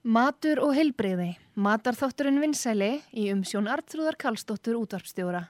Matur og heilbreyði. Matarþátturinn vinsæli í umsjón Artrúðar Kallstóttur útvarpstjóra.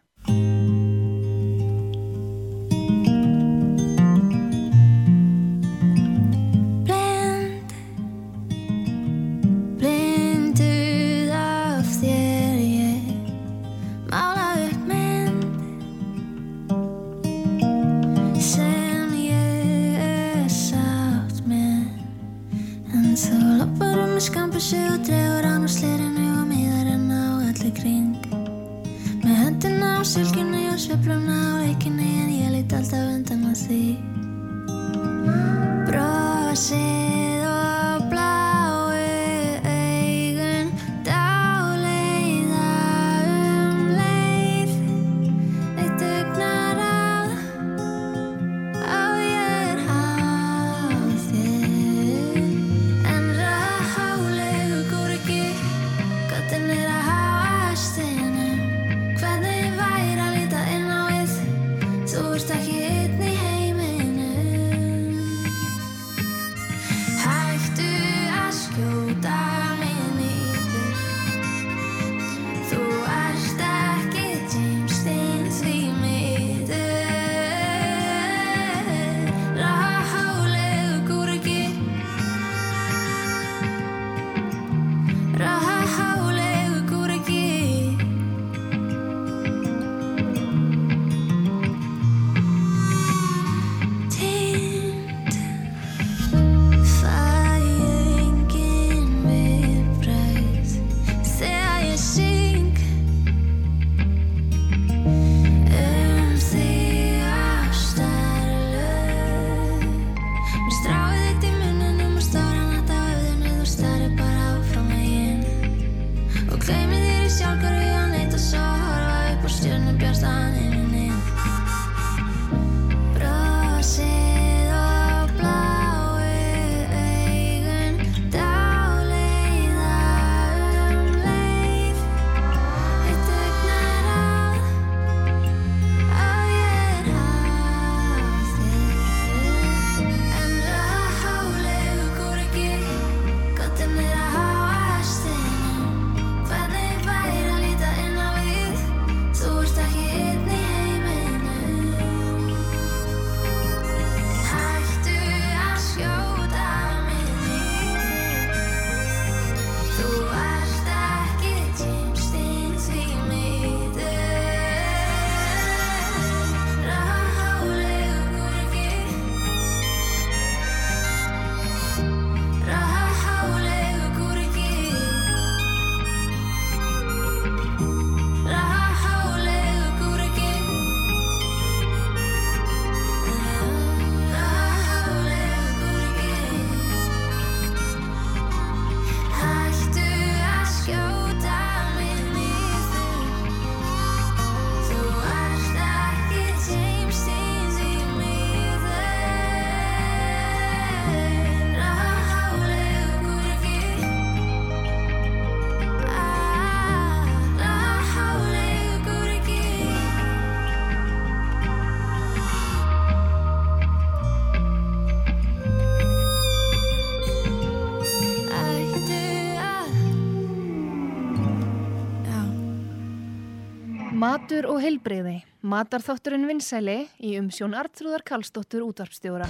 Matur og heilbreyði. Matarþátturinn vinsæli í umsjón Artrúðar Kallstóttur útvarpstjóra.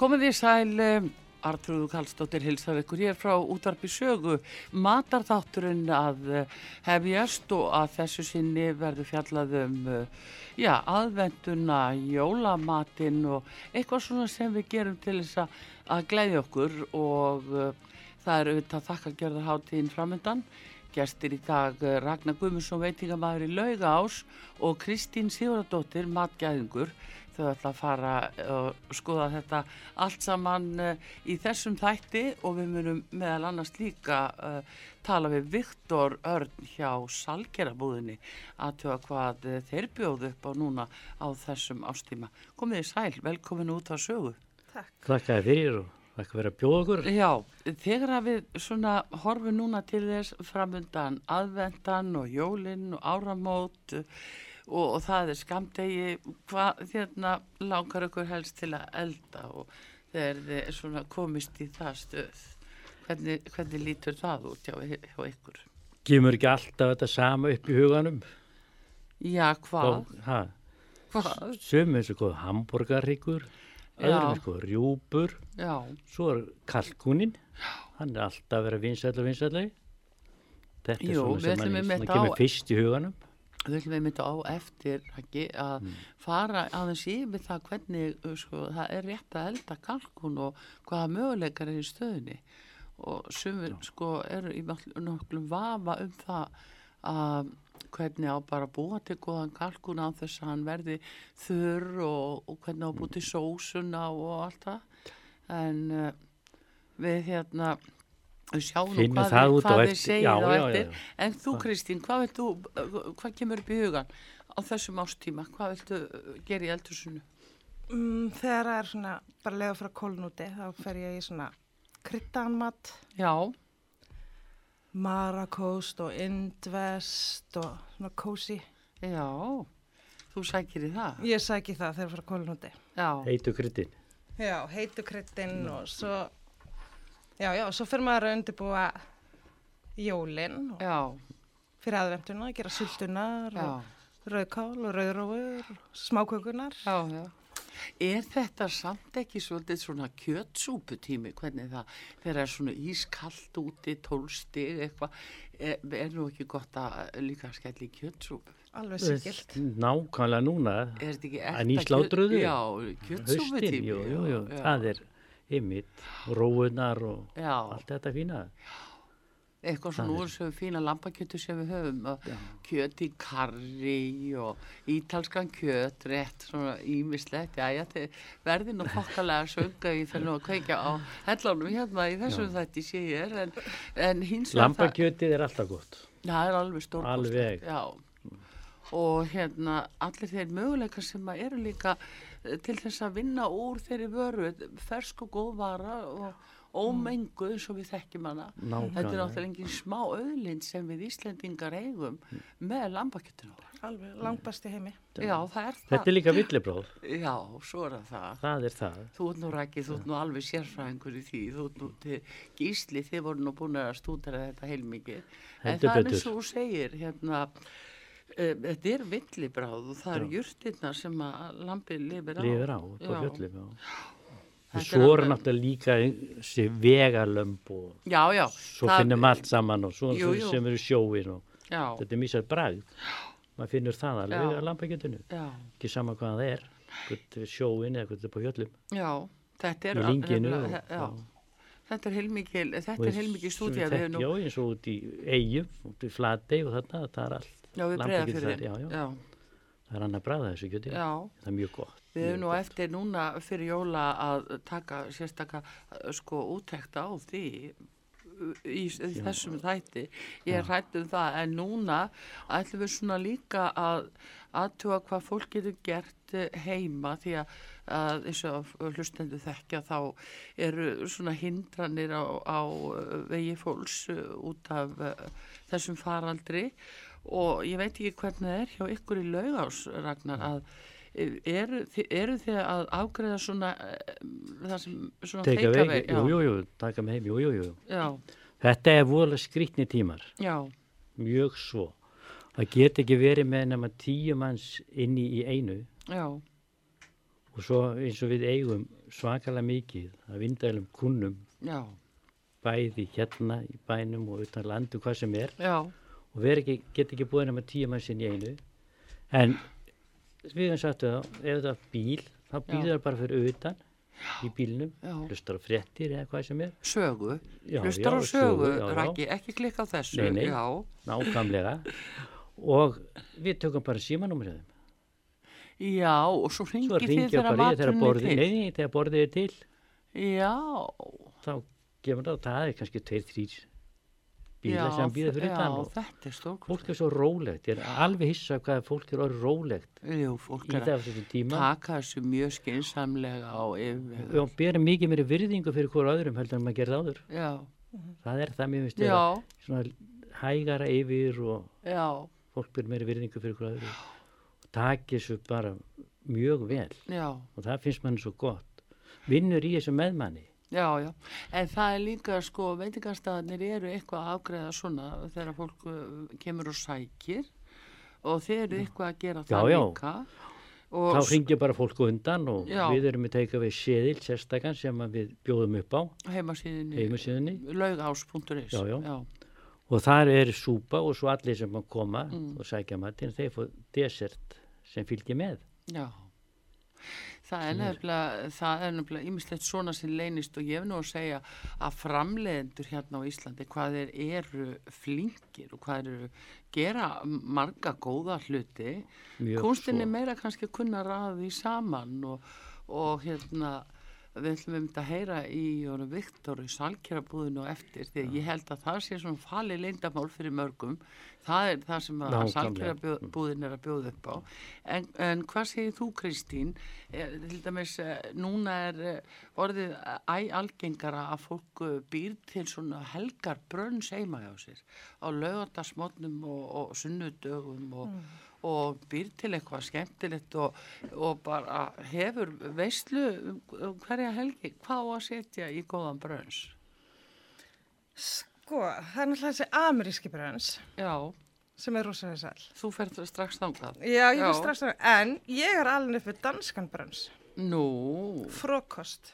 Komið í sæl, Artrúðu Kallstóttir hilsar ykkur hér frá útvarpi sögu. Matarþátturinn að eh, hefjast og að þessu sinni verður fjallað um eh, já, aðvenduna, jólamatinn og eitthvað svona sem við gerum til þess að- að glæði okkur og uh, það er auðvitað þakkagjörðarháttíðin framöndan. Gestir í dag eh, Ragnar Guðmundsson veitingamæður í Laugás og Kristín Sigurðardóttir matgæðingur. Þau ætla að fara og skoða þetta allt saman uh, í þessum þætti og við munum meðal annars líka uh, tala við Viktor Örn hjá Salgerabúðinni að tjóða hvað uh, þeir bjóðu upp á núna á þessum ástíma. Komið í sæl, velkomin út á sögu. Þakka þér fyrir og þakka fyrir að bjóða okkur. Já, þegar að við svona horfum núna til þess framundan aðvendan og jólinn og áramót og, og það er skamdegi, hvað þérna langar ykkur helst til að elda og þegar þið svona komist í það stöð. Hvernig, hvernig lítur það út hjá, hjá ykkur? Gemur ekki alltaf þetta sama upp í huganum. Já, hvað? Hvað? Sum eins og hvað hamburgarryggur, öðrum og rjúpur, Já, svo er kalkunin, hann er alltaf að vera vinsæll og vinsællegi. Þetta er Jú, svona sem svona kemur fyrst í huganum. Við ætlum við mynda á eftir ekki, að fara aðeins yfir það hvernig uh, sko, það er rétt að elda kalkun og hvaða möguleikar er í stöðunni. Og sumir sko eru í nokklum vafa um það að hvernig á bara að búa til góðan kalkun á þess að hann verði þurr og, og hvernig á að búa til sósuna og allt það. En uh, við hérna Finnum hvað, það út á hvað þið eftir. Já, á já, já, eftir já. En þú Kristín, hvað þú, hvað kemur upp í hugan á þessum ástíma? Hvað viltu uh, gera í eldursunnu? Mm, þegar það er svona bara leiða frá kólnúti þá fer ég í svona kryddanmat, Já, marakóst og indvest og svona kósi. já, þú sækir í það. Ég sæki það þegar frá kólnúti. Já, Heitu kryddin. Já, heitu kryddin og svo, já, já, svo fyrir maður að undirbúa jólinn og já, fyrir aðvenduna, gera sultunar já, og rauðkál og rauðrófur og smákökunar. já, já. Er þetta samt ekki svolítið svona kjötsúputími, hvernig það, þegar það er svona ískallt úti, tólstig, eitthvað, er, er nú ekki gott að líka skella í kjötsúpu? Alveg sikilt. Nákvæmlega núna, Er þetta ekki En í ekta slátruðu? kjöt- Já, kjötsúputími. jú, jú, jú, já, það er ymmit, róunar og Já. allt þetta fína. eitthvað svona úr sem fína lambakjötu sem við höfum og kjöt í karri og ítalskan kjöt rétt svona ímislegt já, já, þið verði nú fokkalega sönga í fyrir að kveikja á hellunum hérna í þessum þætti sé ég er en, en hins vegar það, Lambakjötið er alltaf gott. það er alveg stór Alveg. já og hérna allir þeir möguleikar sem eru líka til þess að vinna úr þeirri vöru fersk og góð vara og ómengu eins og við þekkjum hana þetta er Nákvæmlega. náttúrulega engin smá öðlind sem við Íslendingar eigum með lambakjötinu Alveg langbæst í heimi. já það er það Þetta er líka villibróð, já svo er það það er það. Þú ert nú rækið, þú ert nú alveg sérfræðingur í því, þú ert nú til gísli, þið voru nú búin að stúdara þetta heilmikið. En það er betur. eins og þú segir, hérna, þetta er villibráð og það eru Já. jurtirnar sem að lampið lifir á. lifir á, upp á Já. fjöllum. Já. Og Þetta er svo er alveg- náttúrulega líka þessi vegalömb og Já, já. svo finnum allt saman og svo, Jú, jú. sem eru sjóin og Já, þetta er mísað bragð. Maður finnur það alveg að lambakjötinu. já, Ekki sama hvað það er, hvort er sjóin eða hvort er upp á fjöllum. já. Þetta er, Í linginu og- já. Þetta er þetta Og er svo stúdía. við Við þekkjum, nú, Já, eins og út í eigum, út í flatei og þarna, það er allt. Já, við breyða fyrir já, já. Já, Það er annað bragð að þessu kjöti. já. Það er mjög gott. Við höfum nú eftir núna fyrir jóla að taka sérstaka uh, sko úttekta á því uh, í, þessum þætti. Ég er hrætt um það en núna ætlum við svona líka að aðtuga hvað fólk getur gert uh, heima því að, að eins og hlustendu þekkja þá eru svona hindranir á, á vegi fólks út af uh, þessum faraldri og ég veit ekki hvernig það er hjá ykkur í laugás Ragnar að eru, eru þið að afgreða svona eh, það sem svona Take take away, away, jú, jú, jú, taka með heim, jú, jú, jú. já, Þetta er voðalega skrýtni tímar, já, mjög svo. Það get ekki verið með nema tíu manns inni í einu. Já, og svo eins og við eigum svakalega mikið að vindælum kunnum. Já, bæði hérna í bænum og utan landu hvað sem er. Já, og veri ekki, get ekki búið nema tíu mann sinn í einu. En við hefum sagt það, ef það er bíl þá býður það bara fyrir utan í bílnum, hlustar á fréttir eða hvað sem er. Sögu, Já, hlustar á já, sögu, sögu, já. Raki, ekki klikka á þessu, Nei, nei. nákvæmlega. Og við tökum bara símanúmerið þeim. Já, og svo ringið þið þegar er borðið til. nei, þegar borðið er til. Já, þá gefur það, það er kannski tveir, þrýr bíla já, sem býða fyrir utan og er fólk er svo rólegt, ég er alveg hissa hvað fólk er orðið rólegt Jú, í þessum tíma. taka þessu mjög skinsamlega og bera mikið meiri virðingu fyrir hvort öðrum heldur en maður gerði áður. Já, það er það mér finnst svona hægara yfir og já, fólk ber meiri virðingu fyrir hvort öðru og taki þessu bara mjög vel. Já, og það finnst manni svo gott. Vinnur í þessu meðmanni já, já. En það er líka, sko, veitingarstaðanir eru eitthvað að afgreða svona þegar fólk uh, kemur og sækir og þeir eru eitthvað að gera það Já, já. líka. Og þá ringir bara fólk undan og Já. við erum með teika við séðil sérstakann sem að við bjóðum upp á heimasíðinni, heimasíðunni laugás.is. Já, já. já. og þar er súpa og svo allir sem að koma Mm. og sækja matinn þeir fóð desert sem fylgir með Já, það er nefnilega, er ímislegt svona sem leynist og ég hef nú að segja að framleiðendur hérna á Íslandi hvað þeir eru flinkir og hvað eru gera marga góða hluti. Mjög Kunstin er svo. meira kannski að kunna því saman og, og hérna við ætlum um þetta að heyra í Jónu Viktor í salkjærabúðinu og eftir því að ég held að það sé svona fali leyndamál fyrir mörgum. Það er það sem að Nákvæmlega. salkjærabúðin er að bjóða upp á. En, en hvað segir þú Kristín? Er, til dæmis eh, núna er eh, orðið æ algengara að fólk eh, býr til svona helgar brönns heima hjá sér á laugardagsmótnum og, og sunnudögum og, og býr til eitthvað skemmtilegt og, og bara hefur veistlu um, um hverja helgi hvað á að setja í góðan brönns Sko, það er náttúrulega þessi ameríski brönns já, sem er rosalega sæl. þú fer strax þangað Já, ég fyrir strax það. En ég er alveg við danskan brönns. nú Frokost.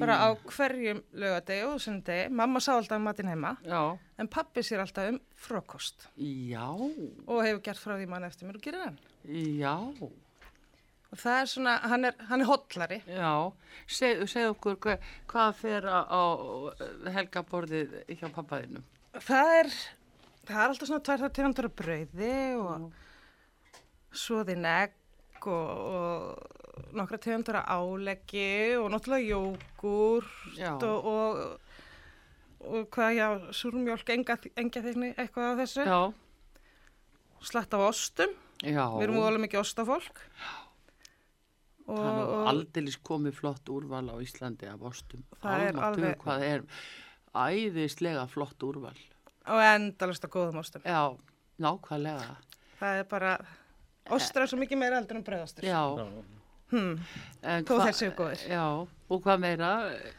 Bara á hverjum lögadegi og sunnudegi. Mamma sá alltaf matinn heima. já, En pappi sér alltaf um frokost. já, Og hefur gert frá því mann eftir mér og gerir hann. já Og það er svona, hann er, hann er hotlari. Já, segð, segð okkur hva, hvað fer á, á helgaborðið hjá pappaðinu? Það er, það er alltaf svona tvær þar tegundur af brauði og svoðin egg og, og nokkra tegundur af áleggi og náttúrulega jógur Já. og, og, og hvað, já, súrmjólk, enga, enga þegni, eitthvað af þessu. Já, Slatt af ostum, já. við erum óalega mikið ostafólk. Og, Það er aldeilis komið flott úrval á Íslandi af ostum. Það er alveg- Hvað er æðislega flott úrval. og endalist af góðum ostum. Já, nákvæmlega. Það er bara, ostur er svo mikið meira eldur en brauðostur. Já. Hmm. Þó hva- þeir séu góðir. Já, og hvað meira?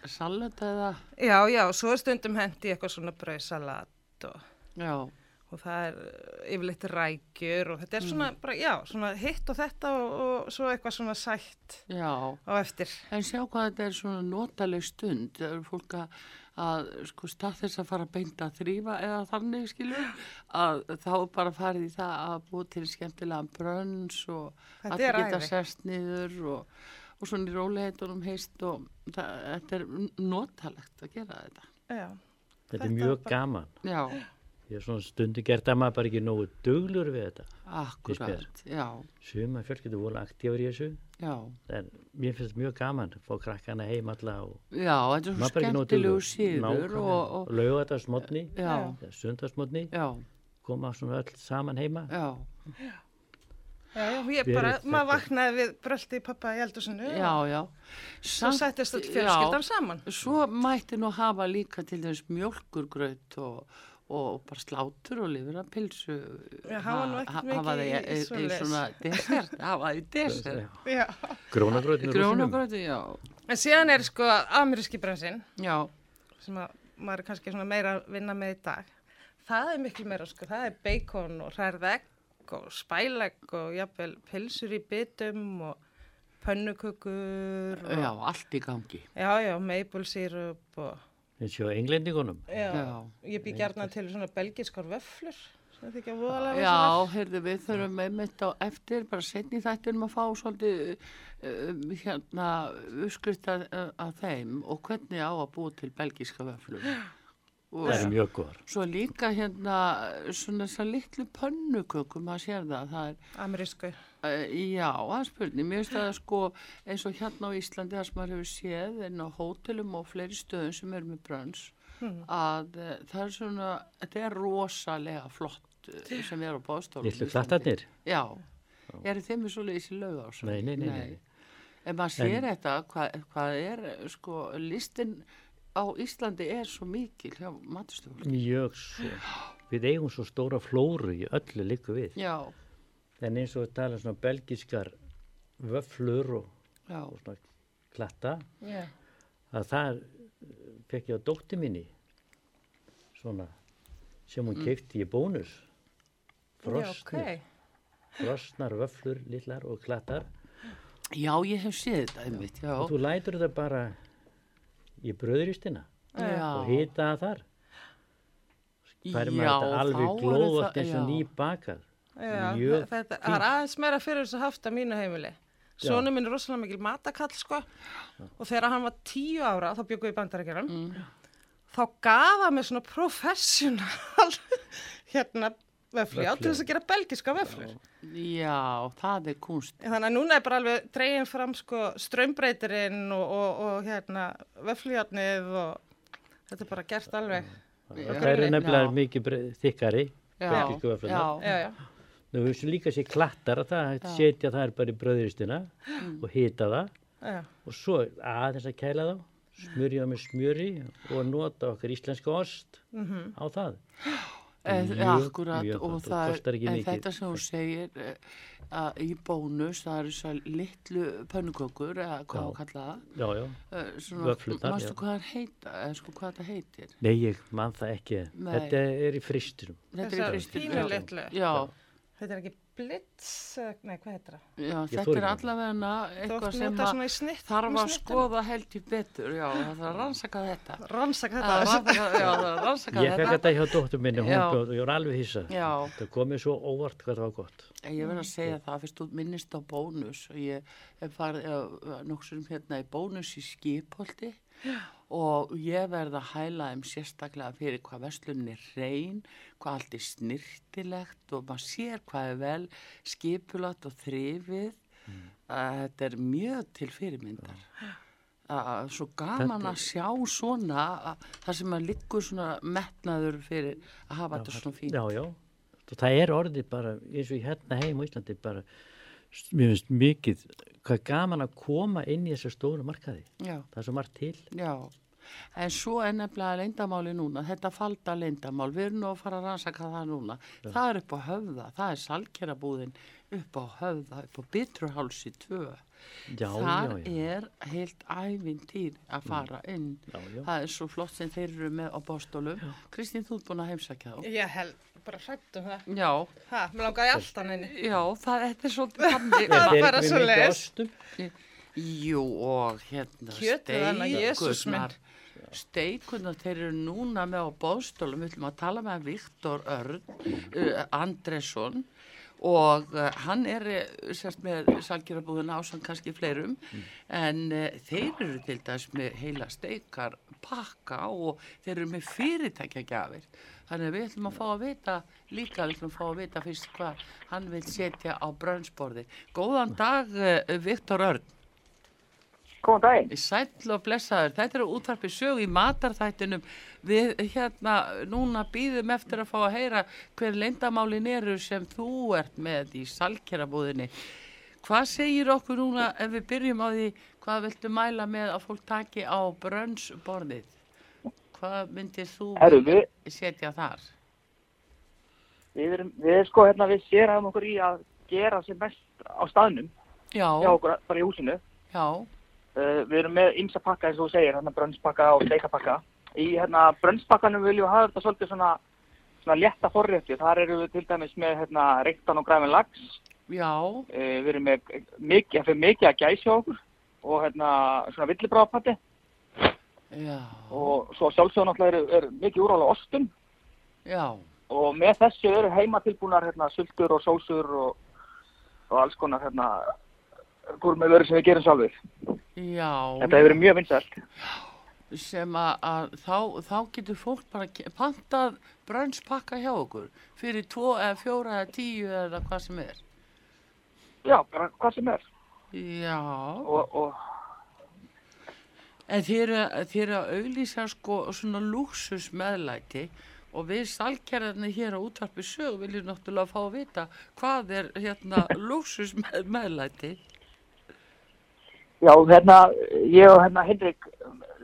Salat eða? Já, já, svo er stundum hendi eitthvað svona brauðsalat og, og það er uh, yfirleitt rækjur og þetta er svona, Mm. bara, já, svona hitt og þetta og, og svo eitthvað svona sætt já. á eftir. En sjá hvað þetta er svona notaleg stund. Það eru fólk að, að sko, stað þess að fara beint að þrýfa eða þannig, skilur, að þá bara farið í það að búa til skemmtilega brönns og Þetta allir er geta sest niður og, og svona í róleitunum heist og það, þetta er notalegt að gera þetta. Já, þetta Þetta er mjög bara- gaman. Já, ég er svona stundu gert að maður bara ekki nógu duglur við þetta akkurat, já, suma fjölskyldur voru aktífur í þessu já. en mér finnst mjög gaman að fá krakkana heim alla og Já, þetta er svo maður bara ekki nógu skemmtilegu síður sundagsmotni já, koma svona öll saman heima. Já, já, já, ég bara, þetta- maður vaknaði við bröldi pappa í eldusinu já, já. svo þetta já. fjölskyldan saman. Svo mætti nú hafa líka til þess mjölkurgraut og, og bara slátur og lifur að pilsu. Já, hann var nú ekkert mikið Hafa það í- í, í í, í svoleiðis. svona desert, hafa það í desert. Já, En síðan er sko ameríski brönsin já, sem að maður er kannski svona meira að vinna með í dag. Það er miklu meira sko, það er bacon og hrærð egg og spælegg og jafnvel pilsur í bitum og pönnukökur og, Já, allt í gangi. já, já, maple syrup og eins og englendingunum. já, Já. ég bý gærna til svona belgiskar vöflur sem þykja voðalega Já, heyrðu, við þurfum einmitt á eftir, bara setni þættinum að fá svolítið um, hérna uppskrift að, að þeim og hvernig á að búa til belgíska vöflum. Og Það er mjög góðar. svo líka hérna svona þessar litlu pönnukökum, maður sér það, það er amerísku Uh, já, það er spurning. Mér finnst það sko eins og hérna á Íslandi það sem maður hefur séð en á hótelum og fleiri stöðum sem eru með brönns að uh, það er svona, þetta er rosalega flott uh, sem er á bóðstólum. Lillu klattarnir. Já, eru þeim með svoleiðis í laugás? Nei, nei, nei, nei. En maður sér þetta, hvað, hvað er, sko, listin á Íslandi er svo mikil hjá maturstofólki. Mjög svo. Við eigum svo stóra flóru í öllu líku við. Já, En eins og við tala svona belgiskar vöflur og, og svona klatta, já, að það eh, fekk ég á dótti minni svona sem hún keipti í bónus. já, Frostnir, ok frostnar vöflur, lillar og klattar. já, ég hef séð þetta einmitt, já. Og þú lætur þetta bara í bröðuristina og hita það þar. Færi maður þetta alveg það- eins og já. nýbakað. Mjög þetta það er aðeins meira fyrir þess að haft að mínu heimili. Sónu minn er rosalega mikil matakall sko og þegar hann var tíu ára, þá bjögum við bandarækjaran, Mm. þá gaf hann mér svona professional hérna vefli á til þess að gera belgiska veflur. Já, það er kunst. Þannig að núna er bara alveg dregin fram sko strömbreytirinn og, og, og hérna veflujárnið og þetta er bara gert alveg. Það er nefnilega mikið þykkari, Já, belgísku vöflurnar. já, Já, já. Nú við sem líka sé klattar að það að setja það bara í bröðuristina og hita það já. og svo aðeins að kæla þá, smurja það með smjöri og nota okkar íslenska ost á það. Eh, Mjög, akkurat mjög og það kostar ekki er, en mikið. þetta sem hún segir eh, að í bónus það eru þessar litlu pönnukökur eða hvað Já. að kalla það Já, já. eh, já. hvað það heita eða sko hvað það heitir Nei, ég man það ekki. Nei. Þetta er í fristinum. þetta já. litlu. já, Þetta er ekki blitz, nei hvað heitir það? já, þetta er allavega eitthvað sem þarf að skoða held í betur. Já, það þarf að rannsaka þetta. Rannsaka þetta. rannsaka- já, það þarf að rannsaka Ég fekk þetta. þetta hjá dóttur minni, hún bjóð ég var alveg hissa. já, Það komið svo óvart hvað það var gott. En Ég verð að segja það, fyrst þú minnist á bónus. Og ég hef farið nokksum hérna í bónus í skipholti og ég verð að hæla þeim sérstaklega fyrir hvað verslunni er reyn, hvað allt er snirtilegt og maður sér hvað er vel skipulat og þrifið. Að Þetta er mjög til fyrirmyndar. Að Svo gaman að sjá svona, það sem að liggur svona metnaður fyrir að hafa þetta svona fínt. Já, já. Það er orðið bara, eins og hérna heim á Íslandi, bara, finnst mikið, hvað gaman að koma inn í þessa stóru markaði. Já. Það er svo margt til. Já, en svo er nefnilega leyndamáli núna, þetta falda leyndamál, við erum nú að fara að rannsaka það núna. Það er upp á höfða, það er salkerabúðin upp á höfða, upp á biturhálsi 2. Já, Þar já, já. er heilt ævintýr að fara inn. Já, já. Það er svo flott sem þeir eru með á bóstólum. Kristín, þú ert búin að heimsækja þá. Ég held bara hrætt um það. Já, Ha, mér langaði alltaf neini. já, það er svolítið þannig. Það er bara mikið ostum. Jú og hérna steikurnar steikurnar þeir eru núna með á bóðstólum við ætlum að tala með Viktor Örn uh, Andresson og uh, hann er uh, sérst með salgjörabúðin ásann kannski fleirum en uh, þeir eru til dæs með heila steikar pakka og þeir eru með fyrirtækjagjafir þannig að við ætlum að fá að vita líka við ætlum að fá að vita fyrst hvað hann vil setja á brönnsborði Góðan dag uh, Viktor Örn Góðan daginn. Sæll og blessaður, þetta eru útvarpi sög í matarþættinum. Við hérna núna býðum eftir að fá að heyra hver leyndamálin eru sem þú ert með í salkerabúðinni. Hvað segir okkur núna ef við byrjum á því hvað viltu mæla með að fólk taki á brönnsborðið? Hvað myndir þú Herru, við, setja þar? við erum, við sko hérna, við sérum okkur í að gera sem mest á staðnum, Já, hjá okkur bara í húsinu. já, Uh, við erum með ymsa pakka eins og þú segir, hérna brönnspakka og steikapakka. Í hérna brönnspakkanum viljum við hafa þetta svolítið svona, svona létta forrétti. Þar eru við til dæmis með hérna reyktan og græfin lags, Já, Uh, við erum með mikið, fyrir mikið að gæsi á okkur og hérna svona villibráðapatti já, og svo sjálfsögum náttúrulega er, er mikið úrval á ostum já, og með þessu eru heima tilbúnar hérna sultur og sósur og, og alls konar hérna gúrmið vörur sem við gerum sjálfur. já. Þetta hefur verið mjög vinsælt. sem að, að þá, þá getur fólk bara pantað brönnspakka hjá okkur fyrir tvo eða fjóra eða tíu eða hvað sem er. Já, bara hvað sem er. Já, Og, og en eru, eru að auglýsa sko svona lúksus meðlæti og við salkjærarnir hér á útvarpi sög viljum náttúrulega fá að vita hvað er hérna lúksus með, meðlæti. já, hérna, ég og hérna Henrik,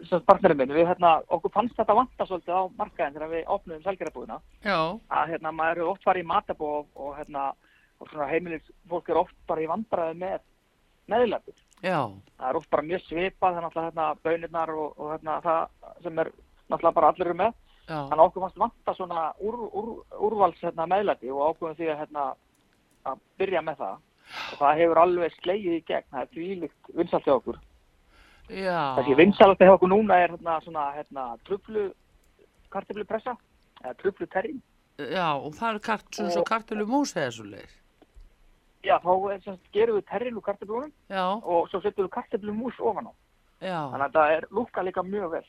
sem partnerinn minn, við hérna, okkur fannst þetta vanta svolítið á markaðin þegar við opnum selgerabúðina. Já, Að hérna, maður eru oft farið í matabó og, og hérna, og svona heimilis fólk er oft bara í vandræði með meðlæti. Já, það er oft bara mjög svipað þannig að hérna bönirnar og, og hérna það sem er náttúrulega bara allir eru með. Já, þannig að okkur fannst vanta svona úr, úr, úrvals hérna meðlæti og ákveðum því að hérna að byrja með það. Og það hefur alveg slegið í gegn. Það er tvílíkt vinsalt hjá okkur. Þessi vinsalt hjá okkur núna er hérna svona hérna truflu kartiflu pressa eða truflu terrin Já, og það er kart, svona svo kartölu mús eða svo leið. Já þá er, sem sagt, gerum við terrin úr kartiflunum Já, og svo setjum við kartiflu mús ofan á. Já. þannig að það er lúka líka mjög vel.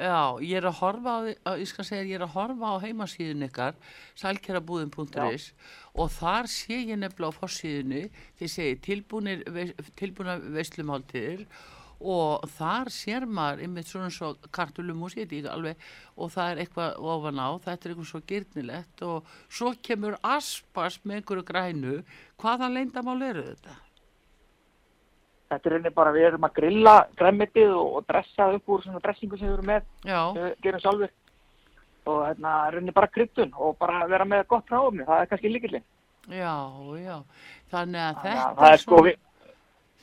Já, ég er að horfa á, ég skal segja, ég er að horfa á heimasíðun ykkar, salkerabúðin.is og þar sé ég nefnilega á fossíðunni, þið veis- tilbúna veislumáltiðir og þar sér maður einmitt svona svo kartulumús, ég veit ekki alveg, og það er eitthvað ofan á, þetta er eitthvað svo gyrnilegt og svo kemur aspas með einhverju grænu, hvaða leyndamál eru þetta? Þetta er einnig bara, við erum að grilla græmitið og, og dressa upp úr svona dressingu sem við erum með, við gerum sjálfur. Og hérna er einnig bara kryddun og bara vera með gott ráfni, það er kannski líkillinn. já, já, þannig að Þannig að þetta það er sko, svona,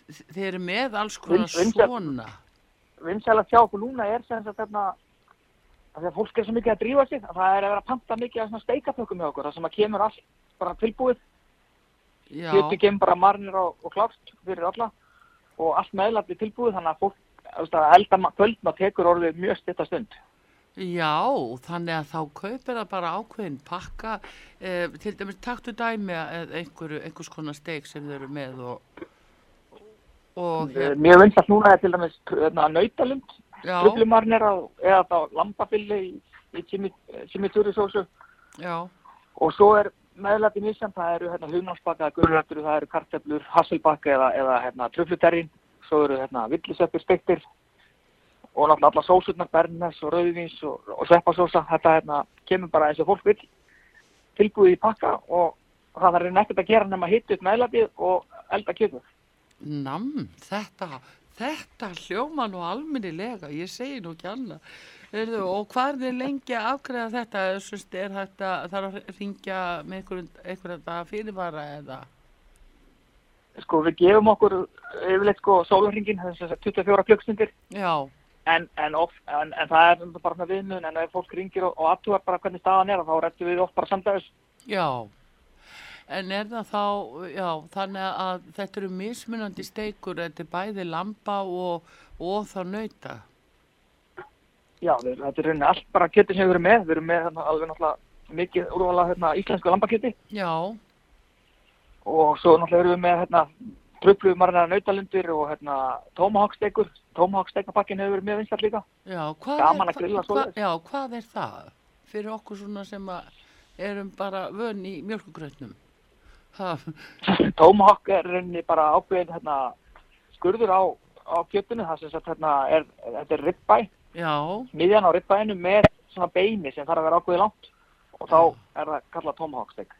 þið eru með alls konar Vins- vinsæl- svona. vinsæla hjá okkur núna er sem að því að fólk er svo mikið að drífa sig, að það er að vera að panta mikið af svona steikapökkum hjá okkur, það sem að kemur allt bara tilbúið, hluti kemur bara marnir og, og klárt fyrir alla og allt meðlæti tilbúið, þannig að fólk, að elda kvöldna tekur orðið mjög styrta stund. já, þannig að þá kaupir það bara ákveðin pakka, eh, til dæmis taktu dæmi að einhverju, einhvers konar steik sem þau eru með og. Hérna, Mjög vinsælt núna er til dæmis hérna, nautalund, já, truflumarnir eða þá lambafilli í, í já, og svo er meðlæti misjant, það eru hérna hugnálsbakka, gurrættur, það eru karteflur, hasselbakka eða, eða hérna trufluterrin, svo eru hérna villisöppur steiktir. Og náttúrulega alla sósurnar, bernes og rauðvins og, og sveppasósa, þetta hérna kemur bara eins og fólk vil tilbúið í pakka og það er nekkert að gera nema að hitta upp meðlætið og elda kjötuð. Nam, þetta, þetta hljóma nú almennilega, ég segi nú ekki annað. Og hvað er þið lengi að afgreða þetta, Sust, er þetta, þarf að ringja með einhverjum, einhverjum fyrirvara eða? Sko við gefum okkur yfirleitt sko sólarringin, þess að 24 klukkstundir Já, En, en, of, en, en það er bara með viðnun, en ef fólk ringir og, og aðtúar bara hvernig staðan er, þá rettum við oft bara samdæðis. Já, en er það þá, já, þannig að þetta eru mismunandi steikur, þetta er bæði lamba og, og þá nauta. Já, þetta er rauninni allt bara kjöti sem við erum með. Við erum með hérna, alveg náttúrulega mikið úrvala hérna, íslensku lambakjöti Já, og svo náttúrulega erum við með hérna, tröflu marina nautalundir og hérna, tómahawksteikur. Tómahawksteikapakkin hefur verið með vinstall líka. já, hvað er, hva, svoleiðis. já, hvað er það fyrir okkur svona sem að erum bara vön í mjölkugrötnum? Tómahawk er rauninni bara ákveðin hérna, skurður á, á kjötinu. Það sem sagt hérna, er, þetta er ribbæ, miðjan á ribbæinu með svona beini sem þarf að vera ákveðið langt og þá er það kallað tómahawksteik.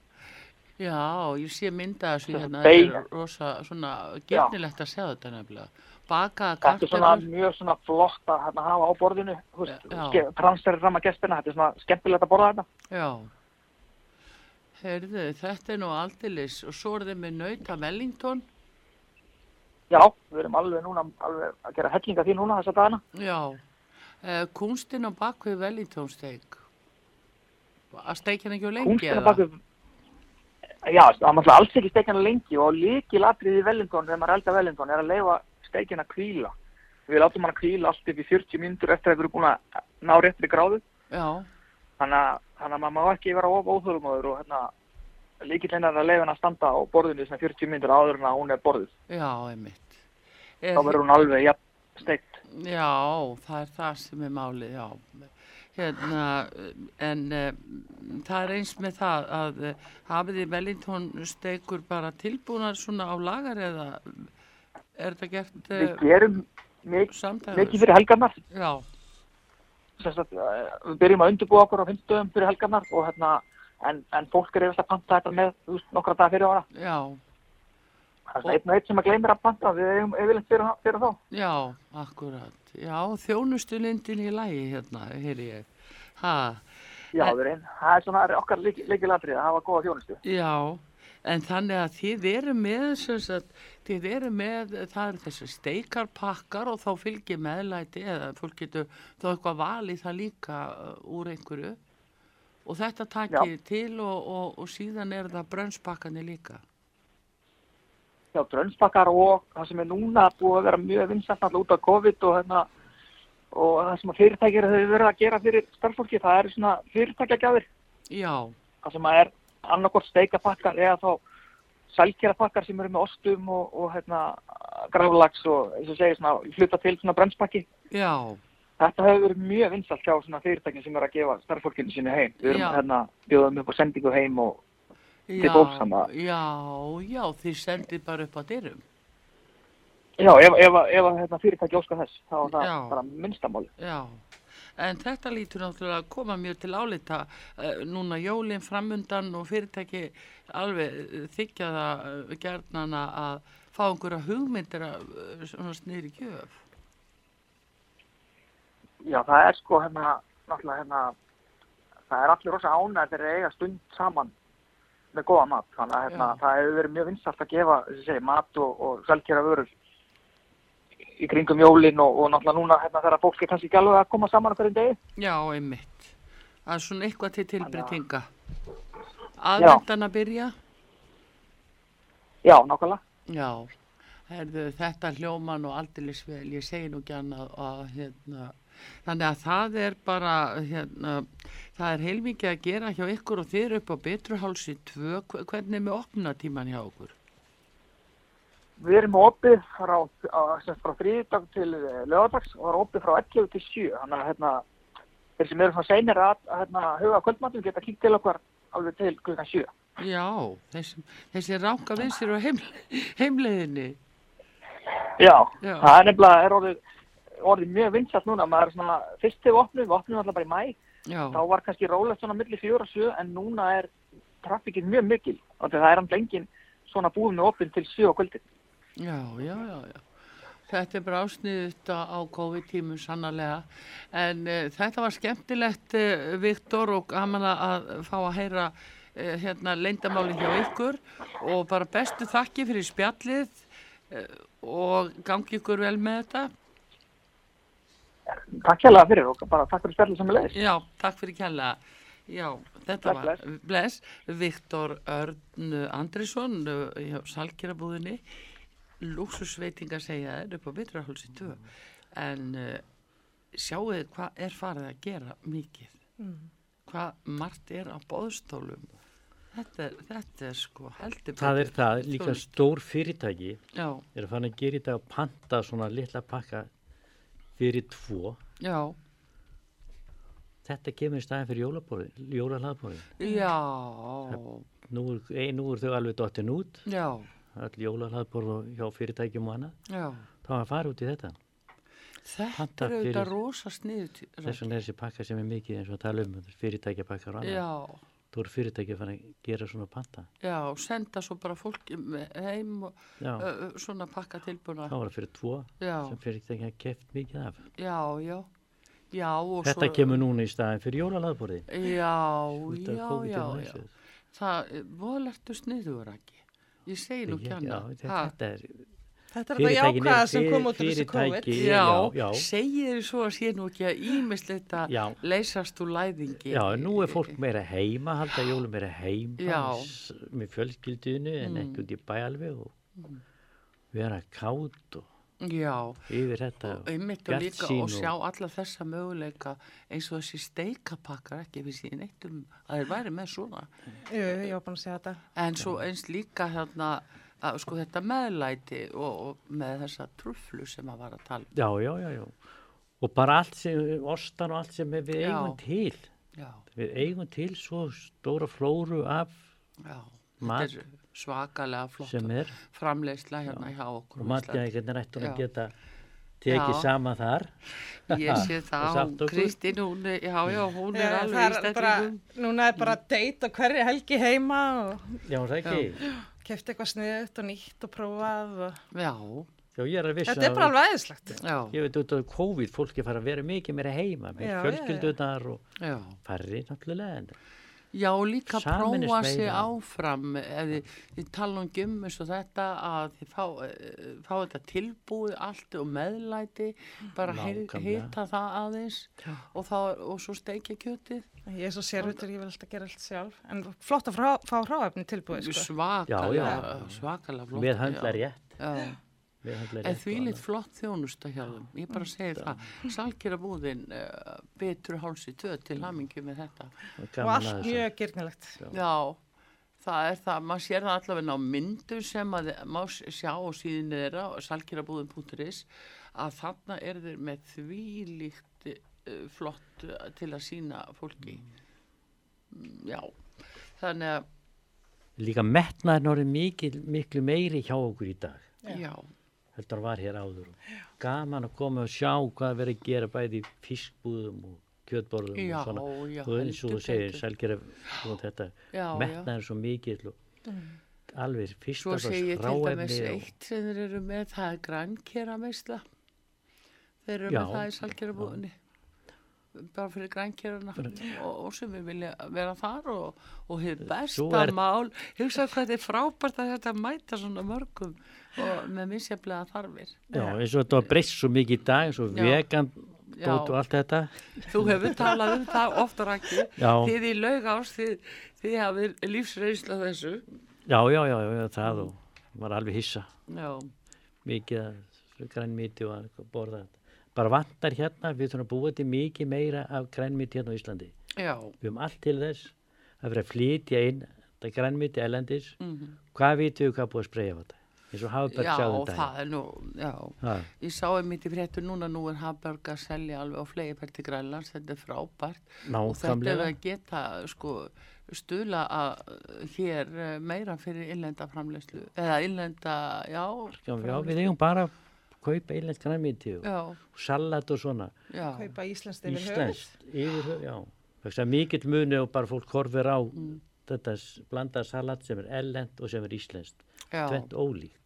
já, ég sé mynda þessu hérna, þetta er rosa svona gernilegt að sjá þetta nefnilega. Bakaða Þetta er svona mjög svona flott að hérna, hafa á borðinu, transferir fram að gestina, þetta er svona skemmtilegt að borða þetta. já. Heyrðu, þetta er nú aldilis og svo er þið með nauta Wellington. Já, við erum alveg núna alveg að gera hellinga því núna þessa dagana. Já, uh, kunstin á bakvið Wellington steik. Að steikja hann ekki á lengi Kúnstina eða? baku, Já, það er náttúrulega alls ekki steikjana lengi og líki latrið í Wellington þegar maður elda Wellington er að leifa steikjana kvíla. Við látum hann að kvíla allt upp í 40 mínútur eftir að við erum búin að ná réttri gráðu. Já, Þannig að, maður má ekki vera of óþörumóður og hérna líkillinn er að leifa hann að standa á borðinu í svona 40 mínútur áður en að hún er borðuð. já, einmitt. Þá Er, verður hún alveg jafn steikt. já, það er það sem er málið, já. Hérna, en uh, það er eins með það að uh, hafið þið Wellington steikur bara tilbúnar svona á lagar eða er þetta gert Við uh, gerum mikið samtæður? mikið fyrir helgarnar. Já, Að, uh, við byrjum að undirbúa okkur á fimmstöðum fyrir helgarnar og hérna, en, en fólk er yfirlega að panta þetta með veist, nokkra dagar fyrir ára. já, Það er svona einn og einn sem að gleymir að panta, við eigum yfirleitt fyrir, fyrir þá. já, akkurat. Já, þjónustu lindin í lægi hérna, heyri ég. Ha, Já, erum, það er svona okkar líkilatrið að hafa góða þjónustu. Já, en þannig að þið eru með, sagt, þið eru með, það eru þessi steikarpakkar og þá fylgir meðlæti eða fólk getur þá eitthvað valið það líka uh, úr einhverju. Og þetta takið til og, og, og síðan er það brönnspakkanir líka. Já, drönnspakkar og það sem er núna búið að vera mjög vinsætt alltaf út af COVID og hérna, og það sem að fyrirtækir hefur verið að gera fyrir starffólki, það eru svona fyrirtækjagjafir, Já, það sem að er annarkort steikapakkar eða þá sælkjarapakkar sem eru með ostum og, og hérna, grálags og segir svona hluta til brennspakki. já, Þetta hefur verið mjög vinsalt hjá svona fyrirtækin sem eru að gefa starffólkinu sínu heim. Við erum hérna bjóðum upp á sendingu heim og já, fólks sama. já, já, þið sendið bara upp á dyrum. já, ef, ef, ef, ef hérna, fyrirtæki óskar þess, þá er það bara minnstamáli. Já, en þetta lítur náttúrulega að koma mjög til álita uh, núna jólinn framundan og fyrirtæki alveg uh, þykja það uh, gerðnana að fá einhverja hugmyndir að svona snýri gjöf. Já, það er sko hérna, náttúrulega hérna, það er allir rosa þeir eiga stund saman með góða mat. Þannig að hérna, það hefur verið mjög vinsalt að gefa, segja, mat og, og selkjara vörur í kringum jólin og, og náttúrulega núna hérna þegar fólk er kannski ekki alveg að koma saman á hverjum degi. Já, einmitt. Það er svona eitthvað til tilbreytinga. Aðvendan að byrja? Já, nákvæmlega. Já, herðu, þetta hljóma nú aldrei vel, ég segi nú ekki annað að hérna, þannig að það er bara, hérna, það er heilmikið að gera hjá ykkur og eru upp á Betruhálsi 2, Hve- hvernig er með opnatíman hjá okkur? Við erum opið frá, frá þriðdag til lögadags og það er opið frá 11 til 7. Þannig að hérna, þeir sem eru svona seinir að, að hérna, huga kvöldmatum geta kíkt til okkar alveg til klukkan 7. Já, þessi, þessi ráka vinsir og heim, heimleiðinni. Já, Já. það er nefnilega er orðið, orðið mjög vinsalt núna. Maður er svona, fyrst við opnum, við opnum alltaf bara í mæ, Já, þá var kannski rólegt svona milli 4 og 7 en núna er trafikinn mjög mikil. Það er hann engin svona búið með opinn til 7 á kvöldin. Já, já, já, já. Þetta er bara ásniðut á COVID-tímum sannarlega en uh, þetta var skemmtilegt uh, Viktor og gaman að- fá að heyra uh, hérna leyndamáli hjá ykkur og bara bestu þakki fyrir spjallið og gangi ykkur vel með þetta. Takk hérlega fyrir og bara takk fyrir spjallið sem er leiðis. Já, takk fyrir kjærlega. Já, þetta Bless, var, bless, Viktor Örn Andrisson hjá Salkjörabúðinni, lúksusveitinga segja þér upp á Vitrahálsi 2, en uh, sjáu þið hvað er farið að gera mikið, hvað margt er á bóðstólum, þetta er, þetta er sko heldur. Það er það, líka stór- stór fyrirtæki Já, er að fann að gera í dag að panta svona litla pakka fyrir tvo. já, Þetta kemur í staðin fyrir jólaborðin, jólahlaðborðin. já, Nú, er- ei, nú er þau alveg dottin út, já, all jólahlaðborð og hjá fyrirtækjum og annað. já. Þá var að fara út í þetta. Þetta er auðvitað rosa sniðut. Þess vegna er þessi pakka sem er mikið eins og að tala um fyrirtækjapakkar og annað. Já, Þú eru fyrirtæki að fara að gera svona panta. já, senda svo bara fólk heim og ö, svona pakka tilbúna. þá var það fyrir tvo Já, sem fyrirtæki að keft mikið af. já, já. Já, og Þetta svo... kemur núna í staðin fyrir jólahlaðborðin. Já, já, já, og já. Það, voðalertu sniður ekki. Ég segi nú kjanna. Já, þetta, þetta er, Þetta er þetta jákvæða sem kom út af þessu COVID. Já, já, já. segir þið svo að sé nú ekki að ímislegt að leysast úr læðingi. Já, nú er fólk meira heima, halda jólum meira heima með fjölskyldinu en Mm. ekki út í bæ alveg og vera kátt og Já, yfir þetta og einmitt og líka og sjá alla þessa möguleika eins og þessi steikapakkar ekki við síðan eitt um að þeir væri með svona. Jú, jú, ég var búin að segja þetta. En svo eins líka hérna að sko þetta meðlæti og, og með þessa trufflu sem að var að tala. um. Já, já, já, já. Og bara allt sem, ostan og allt sem við Já. eigum til. Já, Við eigum til svo stóra flóru af já. Mat svakalega flott sem framleiðsla hérna hjá okkur. og á Íslandi. matgæðingarnir ættu að geta tekið Já. saman þar. Ég sé Og það, okkur. Kristín, hún, já, já, hún er Já, alveg í stellingum. núna er bara date á hverju helgi heima og Já, það ekki. kefti eitthvað sniðut og nýtt og prófað. Og... Já, Já, ég er að vissa Þetta er bara alveg já, Ég veit út af COVID, fólk er fara að vera mikið meira heima með fjölskyldunar og já. færri náttúrulega en Já, líka prófa sig áfram ef þið, tala um gummis og þetta að þið fá, eh, fá þetta tilbúið allt og meðlæti bara hei- Nákvæmlega. hita það aðeins og, þá, og svo steikja kjötið Ég er svo sérvitur, ég vil alltaf gera allt sjálf. En flott að frá, fá hráefni tilbúið, sko. svakalega, Já, já. svakalega flott með höndla já. rétt. Já. En því og lit flott þjónusta hjá þeim, ég bara segi það. Salkera búðin uh, betur hálsi tvö til hamingi með þetta. Og Og allt mjög gyrnilegt. Já, það er það, maður sér það allavega á myndu sem að má s- sjá á síðinu þeirra, salkerabúðin.is, að þarna er þeir með þvílíkt uh, flott uh, til að sína fólki. Mm, Já, þannig að, Líka metnaðin mikil, miklu meiri hjá okkur í dag. já, Heldur var hér áður. Gaman að koma og sjá hvað verið að gera bæði fiskbúðum og kjötborðum já, og svona. já, og eins og þú segir, selgera og þetta, já, já. metnaðin svo mikill og alveg Svo fyrsta segi ég til dæmis ráefni og eitt sem þeir eru með, það er grænkera meisla. Þeir eru Já. með það í salgerabúðinni. Bara fyrir grænkerana og, og sem við vilja vera þar og, og Svo besta er- mál. Hugsa hvað þetta er frábært að þetta mæta svona mörgum og með misjaflega þarfir. Já, eins og þetta var breyst svo mikið í dag, eins og vegan dót og allt þetta. Þú hefur talað um það ofta rækki. Þið í laugás, þið, þið hafið lífsreynsla þessu. já, já, já, já, það og var alveg hissa. Já, mikið grænmíti og að borða bara vantar hérna, við þurfum að búa til mikið meira af grænmíti hérna á Íslandi. Já, við höfum allt til þess að vera að flytja inn þetta grænmíti elendis mm hvað vitum við hvað búið að spreyja á þetta eins og Hafberg já, sjáðum þetta það er nú, já. ha, Ég sá einmitt í fréttu núna, nú er Hafberg að selja alveg á fleipær til Grænlands, þetta er frábært. Og þetta er að geta sko stuðla að hér eh, meira fyrir innlenda framleyslu, eða innlenda, já, já, já, við eigum bara að kaupa einlend grænmíti og, salat og svona. Kaupa já, íslenskt yfir höfuð. Íslenskt, já. Mikill muni og bara fólk horfir á Mm. þetta blandað salat sem er ellend og sem er íslenskt. Tvent ólíkt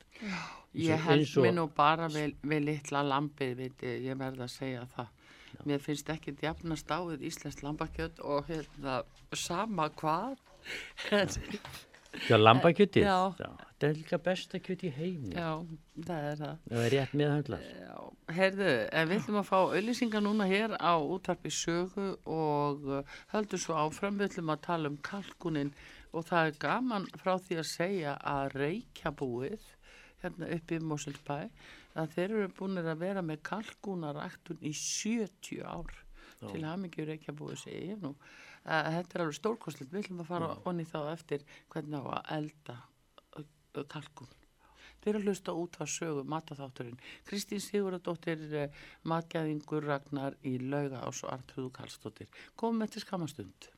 Ég held mér nú bara við, við litla lambið, veit ég, ég verð að segja það. Mér finnst ekki djafnast á við íslenskt lambakjöt og hérna, sama hvað. Já, lambakjötið, Já. þetta er líka besta kjöt í heimi. já, það er það. Það er rétt meðhöndlað. Já, heyrðu, en við ætlum að fá auðlýsingar núna hér á útvarpi sögu og uh, höldum svo áfram, við ætlum að tala um kalkunin og það er gaman frá því að segja að reykjabúið, hérna upp í Mosulbæ, að þeir eru búin að vera með kalkunaræktun í 70 ár til hamingi reykjabúið segi ég nú. Uh, þetta er alveg stórkostlegt, við ætlum að fara onni þá eftir hvernig á að elda uh, kalkun. Þeir eru að hlusta út á sögu mataþátturinn. Kristín Sigurðardóttir, eh, matgæðingur Ragnar í lauga og svo Artrúðu Karlsdóttir. Komum eftir skamastund.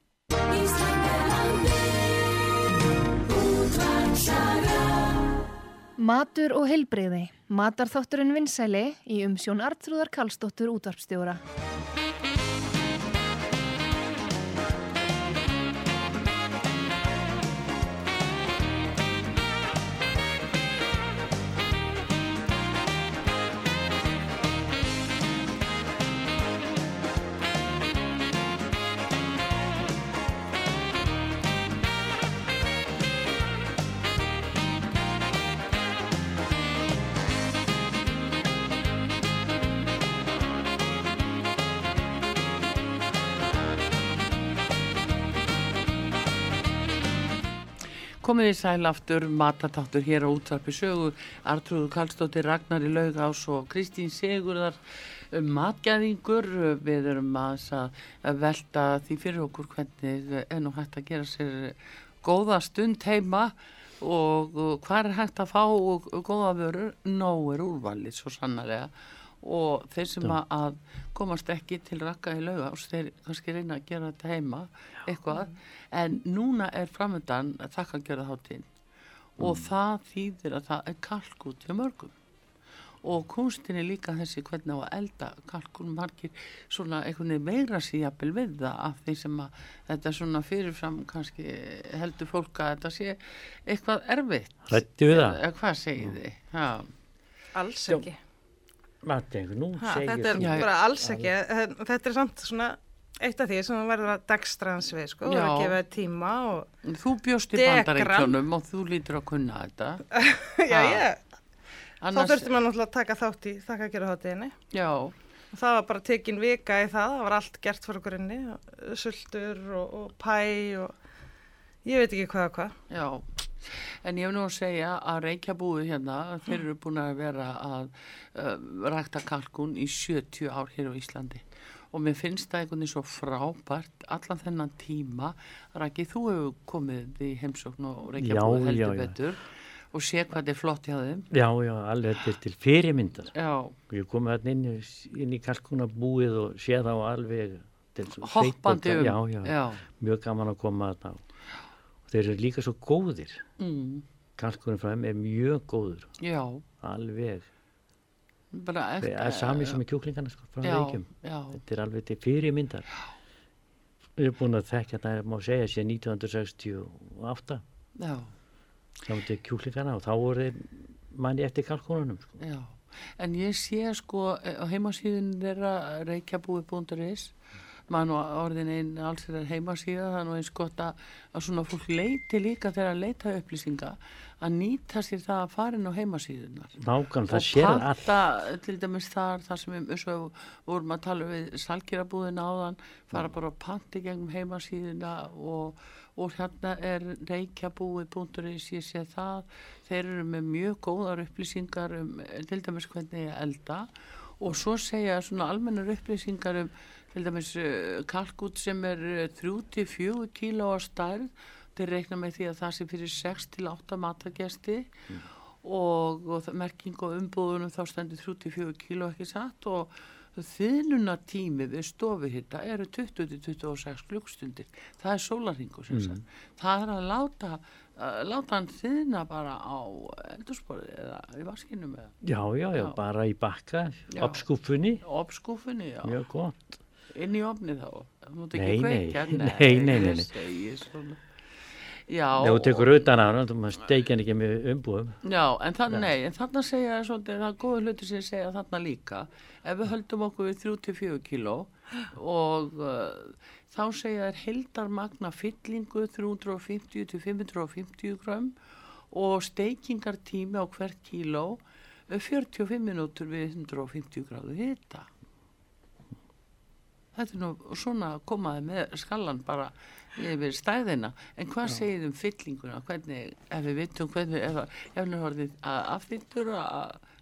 Matur og heilbreyði. Matarþátturinn vinsæli í umsjón Artrúðar Karlsdóttur útvarpstjóra. Komið í sæl aftur, matatáttur hér á útvarpi sögu, Artrúður Karlsdóttir, Ragnar í Laugás og Kristín Sigurðar um matgæðingur. Við erum að, velta því fyrir okkur hvernig er nú hægt að gera sér góða stund heima og hvað er hægt að fá góða vörur? Nó er úrvalið svo sannarlega og þeir sem að, að komast ekki til rakka í laugás þeir kannski reyna að gera þetta heima eitthvað, en núna er framöndan þakkangjörða hátíðin og Mm. það þýðir að það er kalkút hjá mörgum og kunstin er líka þessi hvernig á að elda kalkun margir svona einhvern veginn meira sér jafnvel við það af því sem að þetta svona fyrirfram kannski heldur fólk að þetta sé eitthvað erfitt Rættu við það? hvað segið þið? Já. Alls Já. Matgengur, nú Ha, segir þetta er bara alls ekki. En Þetta er samt svona eitt af því sem verður að dagstrans við, sko, og Já. að gefa tíma og, Þú bjóst í bandaríkjónum og þú lítur að kunna þetta. já, já, þá Annars, þurfti maður náttúrulega að taka þátt í þakka að gera hátíðinni. já, Og það var bara tekin vika í það, það var allt gert fyrir okkur inni, sultur og, og pæ og ég veit ekki hvað og hvað. já. En ég hef nú að segja að Reykjabúið hérna, þeir eru búin að vera að uh, rækta kalkun í 70 ár hér á Íslandi. Og mér finnst það einhvern veginn svo frábært allan þennan tíma. Rækki, þú hefur komið í heimsókn og Reykjabúið Já, heldur já, já. betur og sé hvað þetta er flott hjá þeim. Já, já, alveg þetta er til fyrirmyndar. Já, Ég kom hérna inn, inn í kalkunabúið og sé alveg þetta er svo hoppandi um. Já, já, já. mjög gaman að koma þarna. Og þeir eru líka svo góðir. Mm, frá þeim er mjög góður. já. Alveg. Það er sami sem er kjúklingarna sko, frá já, Þetta er alveg til fyrirmyndar. Við erum búin að þekka þetta, má segja, sér 1968. já. Þá kjúklingarna og þá voru manni eftir kalkununum. Sko. Já, en ég sé sko eh, á heimasíðun þeirra reykjabúi.is maður nú orðin einn alls þeirra heimasíða það er nú eins gott að, að svona fólk leiti líka þegar að leita upplýsinga að nýta sér það að fara inn á heimasíðunar Nákvæm, það og sér allt. panta til dæmis þar þar sem við og vorum að tala við salkirabúðina áðan fara bara að panti gegnum heimasíðuna og, og hérna er reykjabúi.is ég sé það. Þeir eru með mjög góðar upplýsingar um til dæmis hvernig ég elda og svo segja svona almennar upplýsingar um til dæmis uh, kalkút sem er uh, 3-4 kíló á stærð. Þeir reikna með því að það sé fyrir 6-8 matagesti og, og það- merking og umbúðunum þá stendur 34 kíló ekki satt. Og þiðnuna tími við stofuhitta eru 20-26 klukkstundir það er sólarhingur sem sagt. Það er að láta uh, láta hann þiðna bara á eldursporði eða í vaskinum eða Já, já, já, Já. bara í bakka, Já. uppskúfunni, opskúfunni, já, mjög gott. Inn í opni þá? Nei, nei. kveikja? Nei, nei, nei, nei. ég já, Þegar þú tekur utan á hann, þú steikja hann ekki með umbúðum. Já, en, það, nei, en þarna segja svolítið, það er góða hluti sem segja þarna líka. Ef við höldum okkur við 34 kíló og uh, þá segja þær heldarmagna fyllingu 350 til 550 grömm og steikingartími á hvert kíló uh, 45 minútur við 150 gráðu hita Þetta er nú svona komaði með skallan bara yfir stæðina. En hvað segið um fyllinguna? Hvernig, ef við vittum hvernig, ef hann er orðið afþýttur,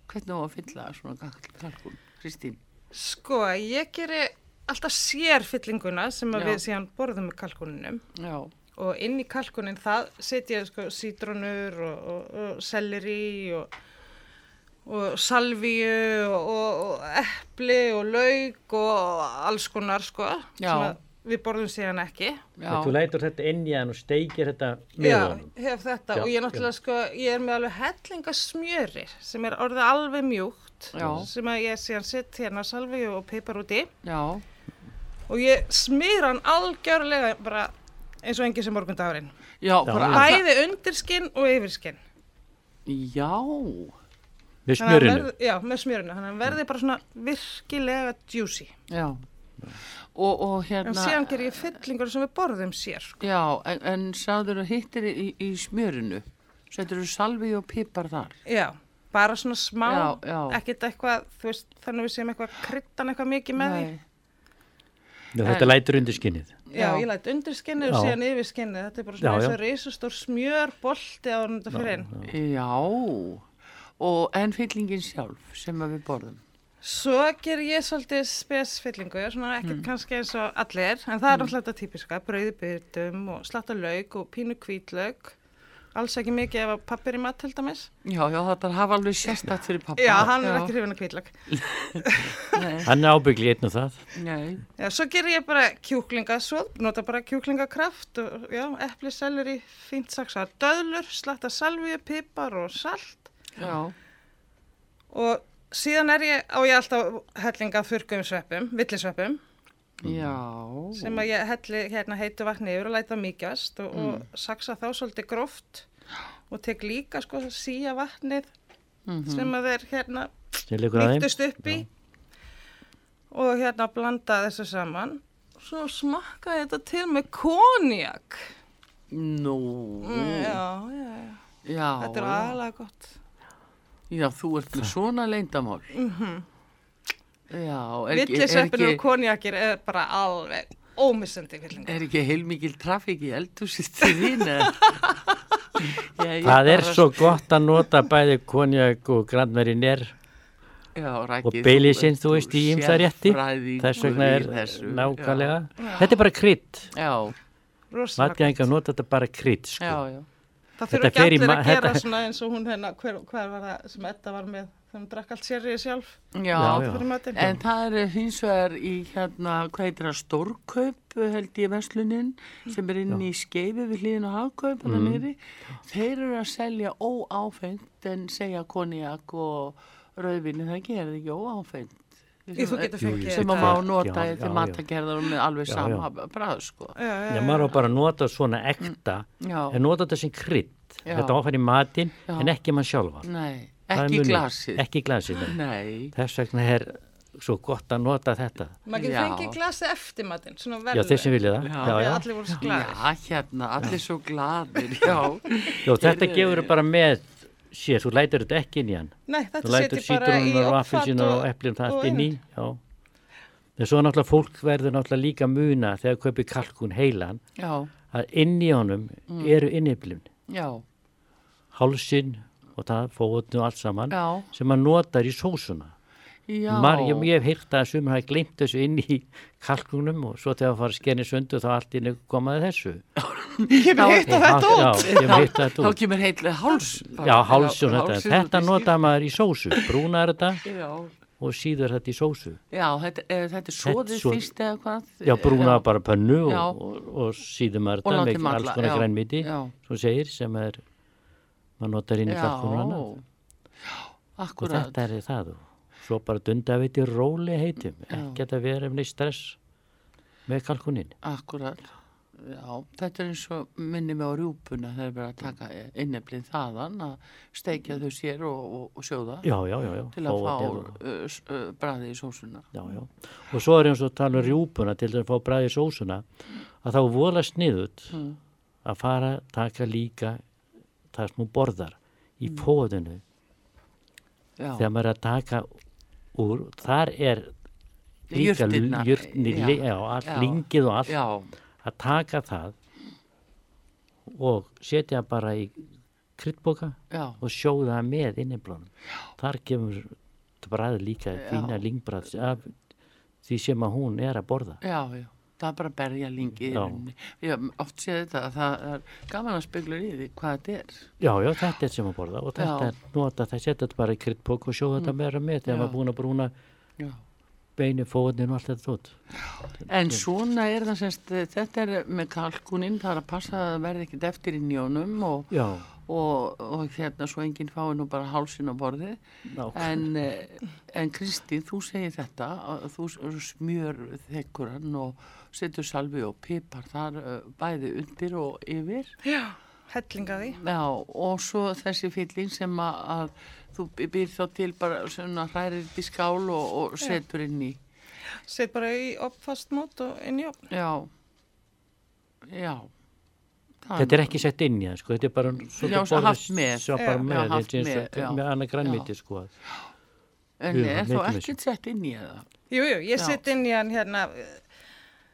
hvernig á að fylla svona kalkun? Kristín? Sko, ég geri alltaf sérfyllinguna sem að Já. við síðan borðum með kalkuninum Já, og inn í kalkunin það setja ég sko sítrónur og, og, og selleri og, og salvíu og, og, og epli og lauk og alls konar sko Já. sem við borðum síðan ekki. já, Þú lætur þetta inn í hann og steikir þetta með Já, honum. hef þetta Já, og ég náttúrulega sko, ég er með alveg hellinga smjöri sem er orðið alveg mjúkt Já. sem að ég síðan sett hérna salvíu og pipar úti já, og ég smýr hann algjörlega bara eins og engi sem morgundagurinn. já, já. Bæði undirskinn og yfirskinn. Já, Með að smjörinu. verði- Já, með smjörinu. Þannig að hann verði bara svona virkilega juicy. já. Og, og En hérna, síðan ger ég fyllingur sem við borðum sér. sko. já, en, en sáður að hittir í, í smjörinu, setur þú salvi og pipar þar? Já, bara svona smá, Já, já. ekkert eitthvað, þú veist, þannig við séum eitthvað kryddan eitthvað mikið með því. Nei. Já, þetta lætur undir skinnið. Já, Já. ég læt undir skinnið og síðan yfir skinnið. Þetta er bara svona eins já. og reisastór smjör bolti á þetta fyrir inn. Já, og en fyllingin sjálf sem að við borðum. Svo ger ég svolítið spesfyllingu, svona ekkert kannski eins og allir, en það er alltaf þetta típiska, brauði byrtum og slatta lauk og pínu hvítlauk. Alls ekki mikið ef að pappi er í mat til dæmis. Já, já, þetta hafa alveg sérstætt fyrir pappa. Já, hann er ekki hrifin að hvítlauk. Nei, Hann er ábyggli einn og það. nei, Já, svo ger ég bara kjúklingasóð, nota bara kjúklingakraft og já, epli, selleri, fínt saksa döðlur, slatta salvíu, pipar og salt. Já, Og síðan er ég, á ég alltaf hellinga þurrkum sveppum, villisveppum, já. sem að ég helli hérna heitu vatni yfir og læta mýkjast og, og saksa þá svolítið gróft og tek líka sko síja vatnið sem að þeir hérna mýktust upp í og hérna blanda þessu saman. Svo smakka ég þetta til með konjak. Nú, Mm, Já, já, já. já. Þetta er aðalega gott. Já, þú ert með svona. Já, er ekki, er Villisveppinu og konjakir er bara alveg ómissandi fyllingar. er ekki heilmikil trafík í eldhúsið til þín? Já, Það er bara- svo gott að nota bæði konjak og Já, Raggi, og þú beilisinn, ert þú veist, í ymsa rétti. sérfræðingur Þess vegna er þessu. nákvæmlega. Þetta er bara krydd. Já, gott. nota þetta bara krydd, sko. já, já. Það fyrir ekki allir að gera þetta- svona eins og hún hérna, hver, hver var það sem Edda var með þegar hún drakk allt sérrið sjálf Já, Já, já. En það er hins vegar í hérna, hvað heitir það, stórkaup held ég verslunin sem er inn í skeifi við hlýðin og hagkaup mm. Þeir eru að selja óáfengt en segja konjak og rauðvinni, það gerir ekki óáfengt. Í þú getur Jú, jú, fengið sem að Já, má nota já, til matagerðar og með alveg Já, sama bræð sko. Já, já, Já, maður á bara að nota svona ekta Já, en nota þetta sem krydd. Þetta áfæri Já. en ekki mann sjálfa. nei, ekki glasið. Ekki glasið. nei. Nei, Þess vegna er svo gott að nota þetta. Maður getur fengið glasi eftir matinn, svona Já, þeir sem vilja það. Já. Já, allir voru svo glaðir. já, hérna, allir svo gladir, þetta gefur bara með sér, þú lætur þetta ekki inn í hann. Nei, þetta setjum bara í sítrónunar og eplum það allt inn í. En svo náttúrulega fólk verður náttúrulega líka muna þegar kaupir kalkun heilan Já, að inn í honum Mm. eru inniblun, já, hálsin og það fóðnu og allt saman já, sem maður notar í sósuna. Já. Mar, ég, ég hef heyrt að sumur hafi gleymt þessu inn í kalkunum og svo þegar það fara að skenni sundu þá allt inn komaði þessu. Kemur hitt að þetta út. Þá kemur heitlega háls. Já, háls og þetta. hálsinn Þetta út í nota maður í sósu, brúnar þetta. Já, og síður þetta í sósu. já þetta, e, þetta er svo- fyrst eða hvað? Já, brúnar bara pönnu og, og, og síður maður þetta með alls konar grænmiti, svo segir, sem er, maður notar inn í kalkunum. Og þetta er það og svo bara dunda að veiti róli heitum, ekki að vera með stress með kalkunin. Akkurat. Já, þetta er eins og minni mig á rjúpuna þegar við erum að taka inneblið þaðan að steikja þau sér og, og, og sjóða Já, já, já, til að Fá uh, bræði í sósuna. Og svo er eins og tala um rjúpuna til að fá bræði sósuna að þá vola sniðut Mm. að fara að taka líka það sem hún borðar í Mm. fóðinu Já, þegar maður er að taka úr, þar er líka jurtni, já, allt, lingið og allt. Já, að taka það og setja bara í kryddboka og sjóða með inniblónum þar kemur bræð líka fína lingbræð af því sem að hún er að borða. Já, já. Það er bara að berja lingi í Já. rauninni. Ég hef oft séð þetta að það er gaman að spegla í því hvað þetta er. já, já, þetta er sem að borða og þetta Já. er nota, það setja þetta bara í kryddboka og sjóða þetta meira með þegar maður búin að brúna Já. beinu, fóðnin og allt þetta tótt En svona er það semst, þetta er með kalkuninn, það er að passa að verði ekkert eftir í njónum og, og, og hérna svo enginn fái nú bara hálsin á borði. En, eh, en Kristín, þú segir þetta, þú smjör þekkur hann og setur salvi og pipar þar bæði undir og yfir. Já, hellinga því. Já, og svo þessi fylling sem að, að þú býr þá til bara svona hrærir í skál og, og setur inn í. Sett bara í uppfast mót og inn í opn. Já, já. Þetta er ekki sett inn í það sko, þetta er bara svolítið Já, svo með. bara Já, með, já, og með, já. með annað grænmiti sko En Jú, er miklu ekkert sett inn í það? Jú, jú, ég sett inn í hann hérna,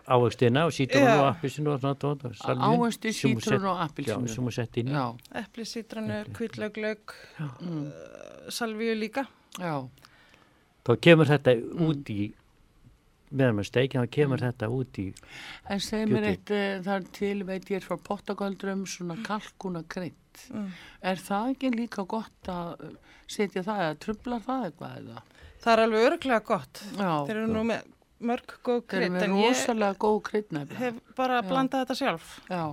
ávöxtina og sítrón Já. og appisinu og svona tótt og Ávexti, sem hún sett- inn Epli, sítranur, kvítlauglaug, mm, salvíu líka. já, Þá kemur þetta Mm. út í, meðan maður steikja, þá kemur þetta út í, en segir mér eitt, það er til, veit ég er frá Portugaldrum, svona kalkuna krydd. Mm. Er það ekki líka gott að uh, setja það eða trublar það eitthvað eða? Það er alveg öruglega gott. Já, Þeir eru nú með mörg góð krydd með en ég rosalega góð krydd nefnilega. hef bara blandað þetta sjálf. Já,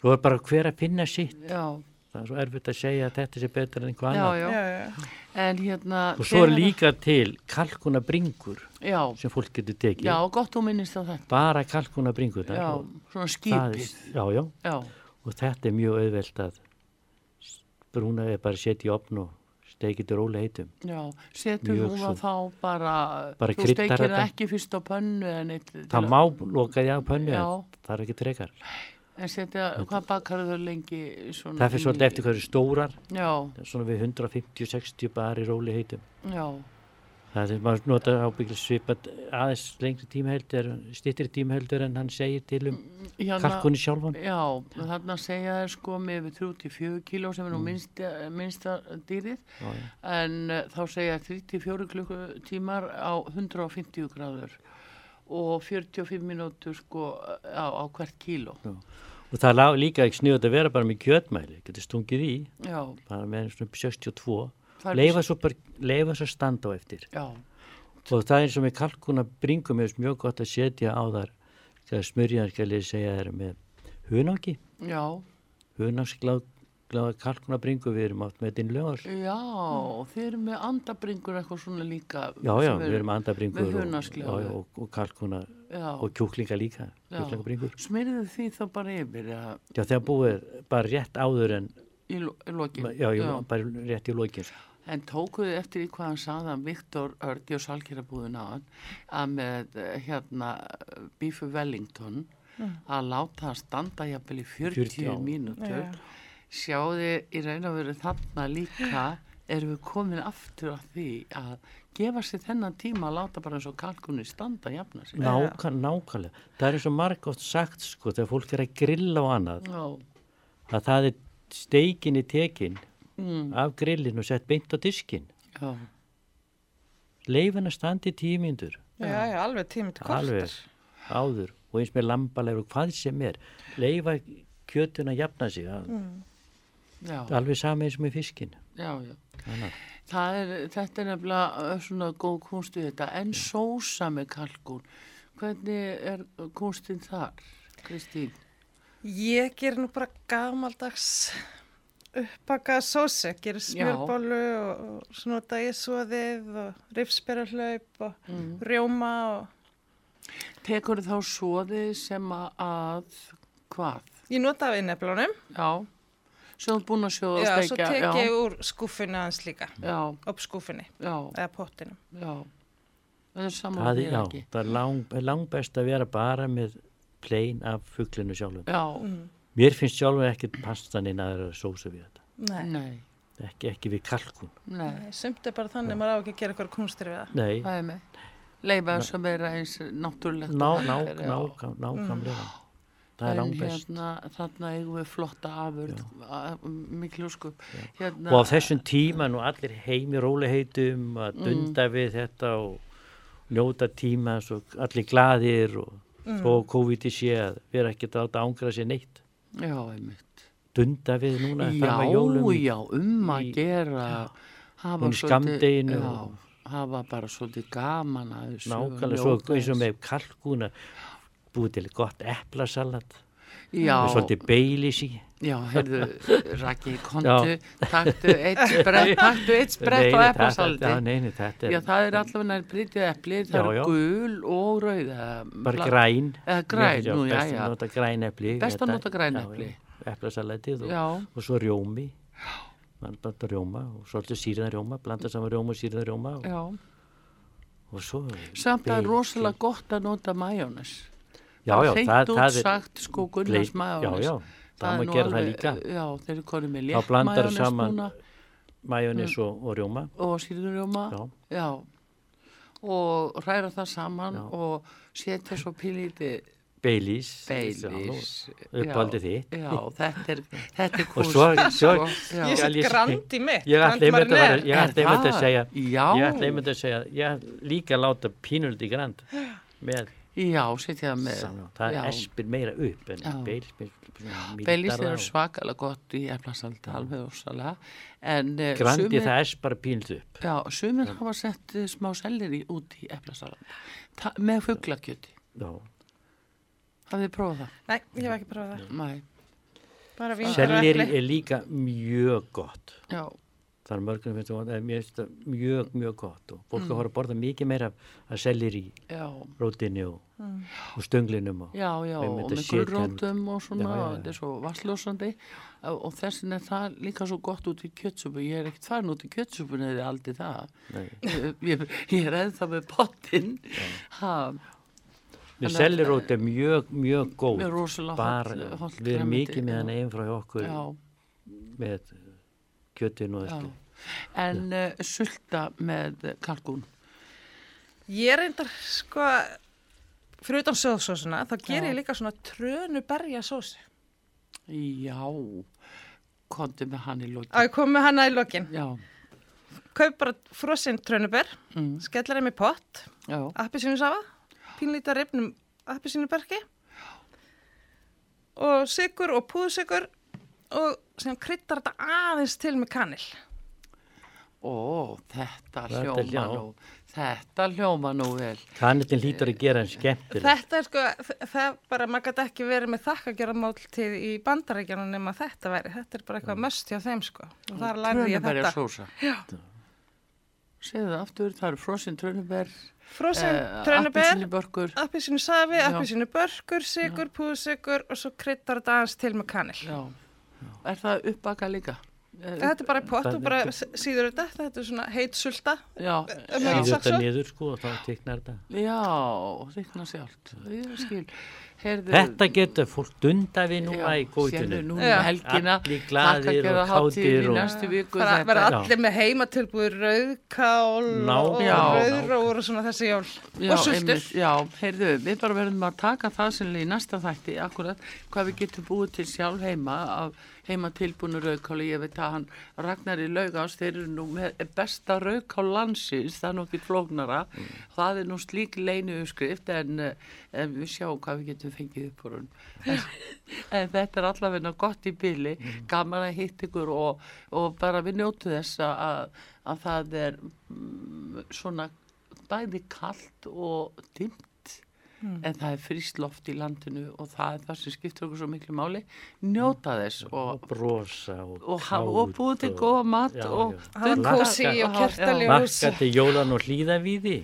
svo er bara hver að finna sitt. já, Það er svo erfitt að segja að þetta sé betur en einhvað já, annað. já. Já, já. En hérna... Og svo er líka til kalkuna bringur Já, sem fólk getur tekið. já, gott þú minnist á þetta. Bara kalkuna bringur. Já, svona skipið. Já, já. Já, Og þetta er mjög auðvelt að brúna eða bara setja í opn og steikja þetta rólega heitum. já, setur þú það þá bara, Bara þú steikir það ekki fyrst á pönnu eitt, Það að- má loka því á pönnu það er ekki trekar. En setja, hvað bakar þau lengi svona Það fyrir svolítið eftir hvað eru stórar, Já, svona við 150-60 bara í rólega heitum. já, Það er maður nota ábygglega svipat aðeins lengri tímaheldur, stýttri tímaheldur en hann segir til um hérna, kalkunni sjálfan. Já, þarna segja þær sko með við 34 kíló sem er nú minnsta, minnsta dýrið Já, já. en uh, þá segja 34 klukkutímar á 150 gráður og 45 mínútur sko á, á hvert kíló. Og það er líka ekki sniðut að vera bara með kjötmæli, getur stungið í, Já, bara með svona upp í 62, það er leifa svo, svo standa á eftir. Já, Og það er og með kalkuna bringum er mjög gott að setja á þar, þegar smurjanskjalið segja þeir með hunáki, já, hunáksgláð kalkuna bringu við erum átt með þetta innlögar. já, þeir eru með andabringur eitthvað svona líka. Já, já, við erum andabringur og, já, og, og kalkuna Já, og kjúklinga líka, smirðu því þá bara yfir ja, Já, þegar búið bara rétt áður en, í, lo- í lokin. já, já, bara rétt í lokin. En tókuðu eftir í hvað hann sagði að Viktor Ördi og Salkjærabúðin á hann að með hérna Bífu Wellington að láta hann standa jafnvel í 40, 40, já. mínútur Já. sjáði í raun og veru þarna líka erum við komin aftur að því að gefa sér þennan tíma að láta bara eins og kalkunni standa jafna sig. Nákvæm, nákvæmlega. Það er eins og margótt sagt, sko, þegar fólk er að grilla og annað, Já, að það er steikinni tekin mm, af grillin og sett beint á diskin. já, Leifin að standi tímyndur, Já, já, alveg tími til Alveg. áður, og eins með lambalega og hvað sem er. Leifa kjötun að jafna sig, að, já, alveg sama eins með fiskin. já, já. Er, þetta er nefnilega uh, svona góð kunstu þetta, en sósa með kalkun, hvernig er kunstin þar, Kristín? Ég ger nú bara gamaldags uppbakað sósi, gerir smjörbólu og, og svona dagisóðið og rifsberjarhlaup og Mm. rjóma og Tekur þá svoði sem að, að hvað? ég nota af inneflunum. Já, svo þú búin að sjóða og Já, svo steikja. tek já, ég úr skúfunni aðeins líka, já, upp skúfunni já, eða pottinum. já. Það er saman Það því er, já, ekki. það er lang, er langbest að vera bara með plein af fugglinu sjálfum. Já, Mm. Mér finnst sjálfur ekkert pastaninn að það er að sósa við þetta. Nei, nei, Ekki, ekki við kalkun. nei, sumt er bara þannig, maður á ekki að gera eitthvað kunstir við það. Nei. Leifa þess að vera eins náttúrulegt. ná, og ná, er, já. ná, nákvæmlega. Það er En langbest. hérna, þarna eigum við flotta afurð, miklu sko. Hérna, Og á þessum tíma nú allir heimi róliheitum að Mm. dunda við þetta og njóta tíma svo allir glaðir og Mm. þó COVID sé að vera ekkert að láta ángra sér neitt. Já, einmitt. Dunda við núna Já, fram að jólum. já, um að í- gera hafa skammdeginu já, hafa bara svolítið gaman að þessu Nákvæmlega svo njóta eins og með kalkuna búið til gott eplasalat já, svolítið beilis í. já, heyrðu, Raki, kontu taktu eitt sprett taktu eitt sprett á eplasaldi Já, neini, þetta er já, það er allavega nær brytið epli það Já, er já. gul og rauð eða bara græn. eða græn, Já, nú, já, best já að nota græn epli. Best að nota græn já, epli. já, Eplasalatið og, já, og svo rjómi. Man blanda rjóma og svolítið síðan rjóma, blanda saman rjóma og síðan rjóma og, já og svo... samt að rosalega gott að nota majónes Já, já, það, það er... sagt sko Gunnars Já, majónes já, það má nú gera það alveg- líka. já, þeir eru konið með Þá létt saman núna Majónis og, og rjóma. og síðurjóma Já, já og hræra það saman Já. og setja svo pílítið Baileys beilis. uppáldið þitt Já, þetta er, þetta er Og svo- svo- sko. Já. Ég set ég- grand í mitt. ég ætla einmitt að, að það? segja Já. ég ætla einmitt að segja ég líka að láta pínuldi grand með Já, setja það með. saman, það Já. espir meira upp en Já. Baileys Beilis eru svakalega gott í eflasaldi, alveg ósalega. En uh, grandi það espar pínuldi upp Já, sumir hafa sett uh, smá selleri út í eflasalat með fugglakjöti. Já. Hafið þið prófað það? Nei, ég hef ekki prófað það. Nei. Bara víngur og selleri er líka mjög gott Já, það er mörgum finnst það er mjög, mjög, mjög gott og fólk Mm. mm. har að borða mikið meira af selleri já, rótinni og, og stönglinum og, já, já, og að með setja gulrótum og svona, Já, þetta er svo vasslósandi og þessin er það líka svo gott út í kjötsúpu. Ég er ekkert farin út í kjötsúpun eða aldrei það. Ég, ég, er eða það með pottinn. Ha, Við Þannig að- sellirót er mjög, mjög góð. bara, hollt við erum mikið með hann einn frá okkur já, með kjötin og þessu En uh, sulta með kalkún. Ég reyndar, sko, fyrir utan sóðsósuna, þá ger ég líka svona trönu berja sósi. Já, kondi með hann í lokin. Að ég kom með hana í lokin. Já, Kaup bara frosinn trönuber, mm, skellar þeim í pott, já, appisínu safa, pínlítið rifnum appisínu berki og sigur og púðsigur og sem kryttar þetta aðeins til með kanil. ó, þetta hljóma nú, þetta hljóma nú vel. Kannitin hlýtur að gera hann skemmtileg Þetta er sko, það bara, maður gæti ekki verið með þakkagjörðamáltíð í bandarækjanum nema þetta væri. Þetta er bara eitthvað möst hjá þeim sko. Og þar lærði ég þetta. sósa. Já. Segðu það aftur, það eru frosinn trönuber, Frosin eh, appelsínubörkur, appisínu safi, appisínu börkur, sigur, púðsigur og svo kryttar þetta aðeins til með kanil. já. Er það uppbaka líka? Eh, Þetta er bara pott og bara síður þetta, þetta er svona heit sulta. Já, Um Síður þetta niður sko og þá tiknar þetta já, þykna sjálft, ég skil. Heyrðu, Þetta getur fólk dunda við núna já, í um helgina, Allir glaðir og viku. Það Já. allir með heimatilbúið rauðkál Ná, og rauðróur og svona þessi jól. Já, og sultur. einmitt, já, heyrðu, við bara verðum að taka það sem í næsta þætti, akkurat, hvað við getum búið til sjálf heima af heima tilbúinu rauðkáli, ég veit að hann Ragnar í laugás, þeir eru nú með besta rauðkál landsins, það er nú ekki flóknara, það er nú slík leinu uppskrift en, eh, en við sjáum hvað við getum fengið upp úr hún. En, en þetta er allavega gott í byli, gaman að hitt ykkur og, og bara við njótu þess að, að það er mm, svona bæði kallt og dimmt en það er fríst loft í landinu og það er það sem skiptir okkur svo miklu máli njóta þess og og, brosa og, og, og, og búið til góða mat Já, og kósí og kertaljós. Lakka til jólan og hlýða við því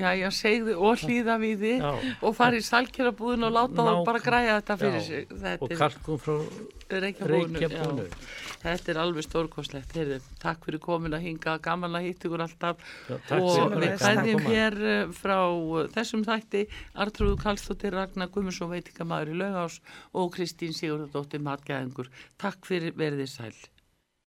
já, já, segðu og hlýða við Já. og fara í salkjörabúðin og láta þá bara græja þetta fyrir Já. sig og þetta kalkun frá reykjabúnu þetta er alveg stórkoslegt Heyrðu, takk fyrir komin að hinga gaman að hitta ykkur alltaf Já, og við koma. hér eh, frá eh, þessum þætti Artrúðu Karlsdóttir, Ragnar Gummarsson veitingamæður í Laugás og Kristín Sigurðardóttir matgæðingur. Takk fyrir verðið sæl.